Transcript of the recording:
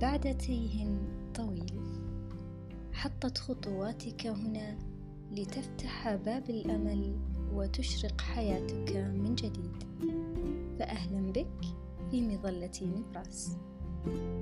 بعد تيه طويل حطت خطواتك هنا لتفتح باب الأمل وتشرق حياتك من جديد. فاهلا بك في مظلة نبراس thank you